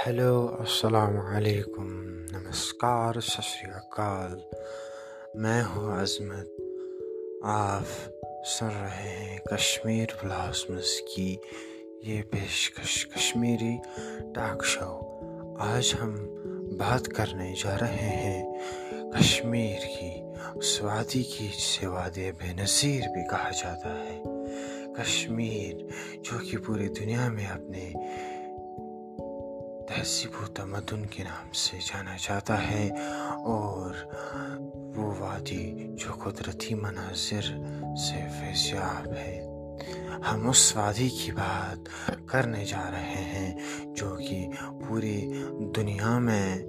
Hello अस्सलाम वालेकुम नमस्कार सत श्री अकाल मैं हूँ अजमत आप सुन रहे हैं कश्मीर ब्लासमस की ये पेशकश कश्मीरी टॉक शो आज हम बात करने जा रहे हैं कश्मीर की उस वादी की जिसे वादे बेनज़ीर भी कहा जाता है कश्मीर जो कि पूरी दुनिया में अपने तहसीब तमदन के नाम से जाना जाता है और वो वादी जो कुदरती मनाजिर से फैजियाब है हम उस वादी की बात करने जा रहे हैं जो कि पूरी दुनिया में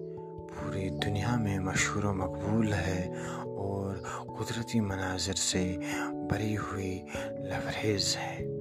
पूरी दुनिया में मशहूर मकबूल है और कुदरती मनाजिर से भरी हुई लवरेज है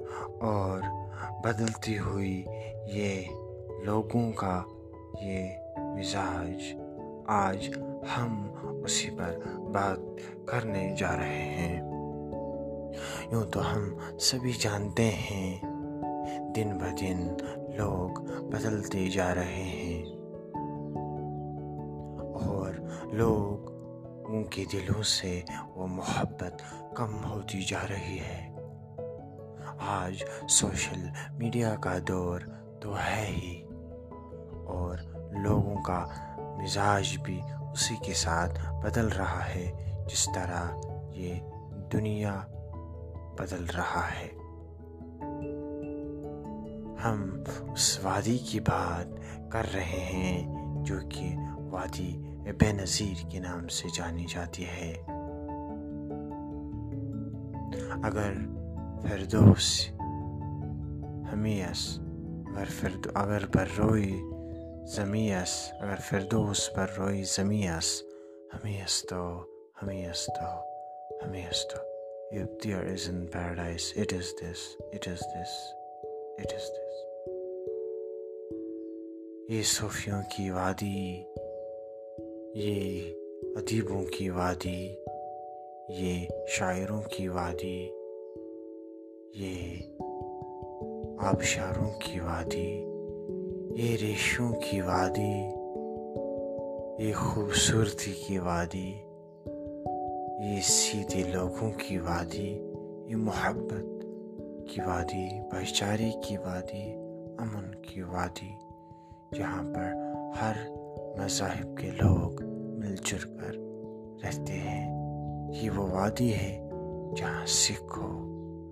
और बदलती हुई ये लोगों का ये मिजाज आज हम उसी पर बात करने जा रहे हैं यूँ तो हम सभी जानते हैं दिन ब दिन लोग बदलते जा रहे हैं और लोग उनके दिलों से वो मोहब्बत कम होती जा रही है आज सोशल मीडिया का दौर तो है ही और लोगों का मिजाज भी उसी के साथ बदल रहा है जिस तरह ये दुनिया बदल रहा है हम उस वादी की बात कर रहे हैं जो कि वादी बेनज़ीर के नाम से जानी जाती है अगर फिरदौस हमीस अगर फिर अगर पर रोई जमीस अगर फिरदौस पर रोई जमीस हमीस तो हमीस तो हमीस तो If there is in paradise, it is this, it is this, it is this. ये सूफियों की वादी ये अदीबों की वादी ये शायरों की वादी ये आबशारों की वादी ये रेशों की वादी ये खूबसूरती की वादी ये सीधे लोगों की वादी ये मोहब्बत की वादी भाईचारे की वादी अमन की वादी जहाँ पर हर मज़ाहब के लोग मिलजुल कर रहते हैं ये वो वादी है जहाँ सिख हो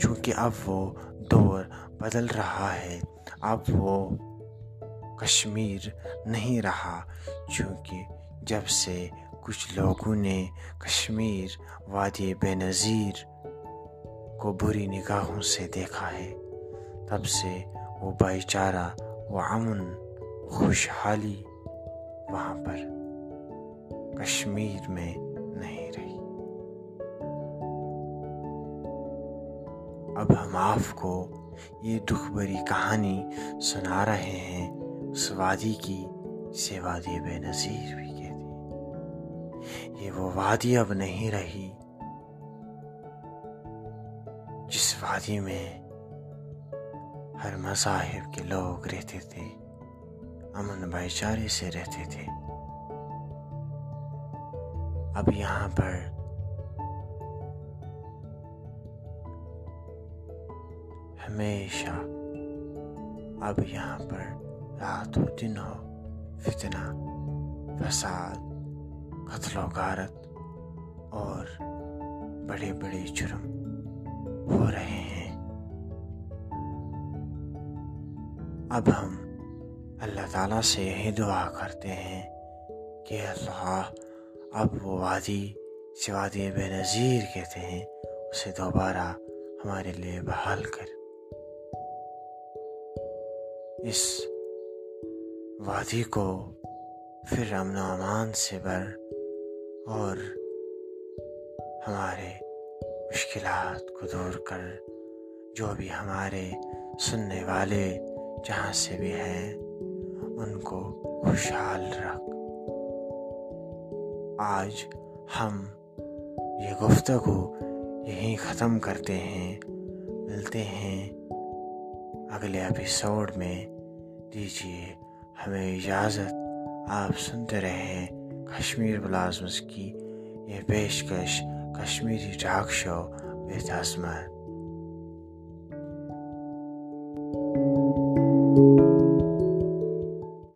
क्योंकि अब वो दौर बदल रहा है अब वो कश्मीर नहीं रहा क्योंकि जब से कुछ लोगों ने कश्मीर वादी बेनज़ीर को बुरी निगाहों से देखा है तब से वो भाईचारा व अमन खुशहाली वहाँ पर कश्मीर में अब हम आपको ये दुख भरी कहानी सुना रहे हैं उस वादी की से वादी बेनज़ीर भी कहती ये वो वादी अब नहीं रही जिस वादी में हर मजाहिब के लोग रहते थे अमन भाईचारे से रहते थे अब यहाँ पर हमेशा अब यहाँ पर रात हो दिन हो फितना फसाद कत्ल गारत और बड़े बड़े जुर्म हो रहे हैं अब हम अल्लाह ताला से यही दुआ करते हैं कि अल्लाह अब वो वादी से वादी बेनज़ीर कहते हैं उसे दोबारा हमारे लिए बहाल कर इस वादी को फिर अमन अमान से भर और हमारे मुश्किल को दूर कर जो भी हमारे सुनने वाले जहाँ से भी हैं उनको खुशहाल रख आज हम ये गुफ्तगु यहीं ख़त्म करते हैं मिलते हैं अगले एपिसोड में दीजिए हमें इजाज़त आप सुनते रहें कश्मीर ब्लाजम्स की ये पेशकश कश्मीरी टाक शो बेतजमत